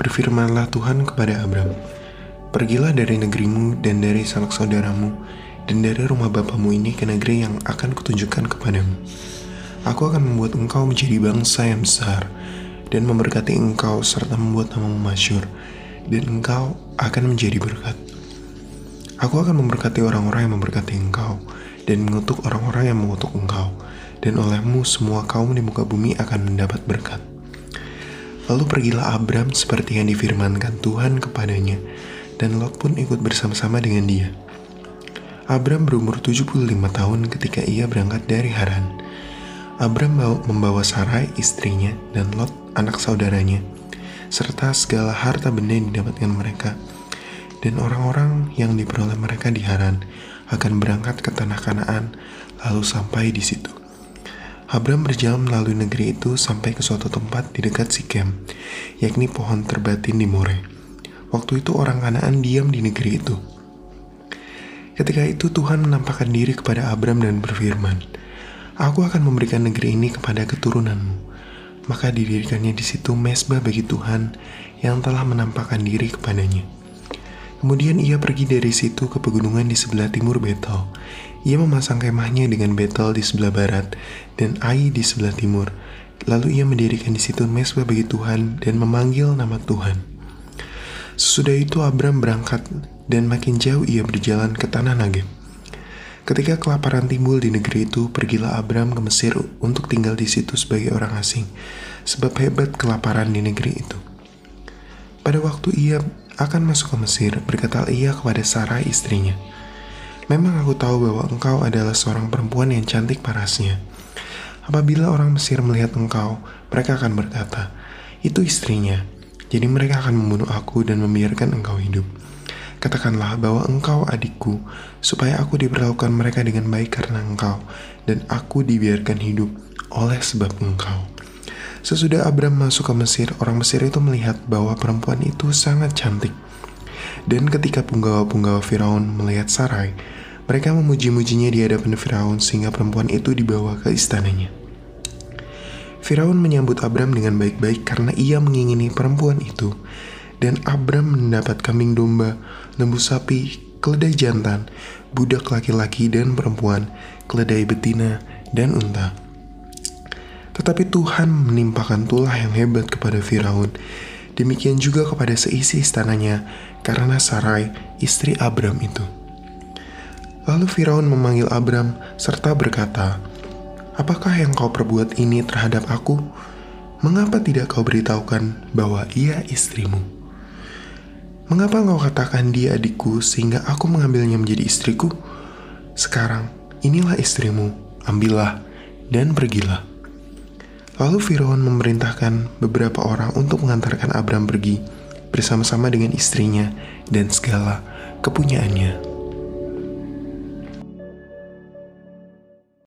Berfirmanlah Tuhan kepada Abram, Pergilah dari negerimu dan dari sanak saudaramu, dan dari rumah bapamu ini ke negeri yang akan kutunjukkan kepadamu. Aku akan membuat engkau menjadi bangsa yang besar, dan memberkati engkau serta membuat namamu masyur, dan engkau akan menjadi berkat. Aku akan memberkati orang-orang yang memberkati engkau, dan mengutuk orang-orang yang mengutuk engkau, dan olehmu semua kaum di muka bumi akan mendapat berkat. Lalu pergilah Abram seperti yang difirmankan Tuhan kepadanya, dan Lot pun ikut bersama-sama dengan dia. Abram berumur 75 tahun ketika ia berangkat dari Haran. Abram membawa Sarai istrinya dan Lot anak saudaranya, serta segala harta benda yang didapatkan mereka. Dan orang-orang yang diperoleh mereka di Haran akan berangkat ke tanah Kanaan, lalu sampai di situ. Abram berjalan melalui negeri itu sampai ke suatu tempat di dekat Sikem, yakni pohon terbatin di More. Waktu itu orang Kanaan diam di negeri itu. Ketika itu Tuhan menampakkan diri kepada Abram dan berfirman, Aku akan memberikan negeri ini kepada keturunanmu. Maka didirikannya di situ mesbah bagi Tuhan yang telah menampakkan diri kepadanya. Kemudian ia pergi dari situ ke pegunungan di sebelah timur Betel. Ia memasang kemahnya dengan Betel di sebelah barat dan Ai di sebelah timur. Lalu ia mendirikan di situ mesbah bagi Tuhan dan memanggil nama Tuhan. Sesudah itu Abram berangkat dan makin jauh ia berjalan ke tanah Nageb. Ketika kelaparan timbul di negeri itu, pergilah Abram ke Mesir untuk tinggal di situ sebagai orang asing, sebab hebat kelaparan di negeri itu. Pada waktu ia akan masuk ke Mesir, berkata ia kepada Sarah istrinya, Memang aku tahu bahwa engkau adalah seorang perempuan yang cantik parasnya. Apabila orang Mesir melihat engkau, mereka akan berkata, itu istrinya, jadi mereka akan membunuh aku dan membiarkan engkau hidup. Katakanlah bahwa engkau adikku, supaya aku diperlakukan mereka dengan baik karena engkau, dan aku dibiarkan hidup oleh sebab engkau. Sesudah Abram masuk ke Mesir, orang Mesir itu melihat bahwa perempuan itu sangat cantik. Dan ketika punggawa-punggawa Firaun melihat Sarai, mereka memuji-mujinya di hadapan Firaun sehingga perempuan itu dibawa ke istananya. Firaun menyambut Abram dengan baik-baik karena ia mengingini perempuan itu. Dan Abram mendapat kambing domba, lembu sapi, keledai jantan, budak laki-laki dan perempuan, keledai betina, dan unta. Tetapi Tuhan menimpakan tulah yang hebat kepada Firaun. Demikian juga kepada seisi istananya karena Sarai, istri Abram itu. Lalu Firaun memanggil Abram serta berkata, Apakah yang kau perbuat ini terhadap aku? Mengapa tidak kau beritahukan bahwa ia istrimu? Mengapa kau katakan dia adikku sehingga aku mengambilnya menjadi istriku? Sekarang, inilah istrimu, ambillah dan pergilah. Lalu Firaun memerintahkan beberapa orang untuk mengantarkan Abram pergi bersama-sama dengan istrinya dan segala kepunyaannya.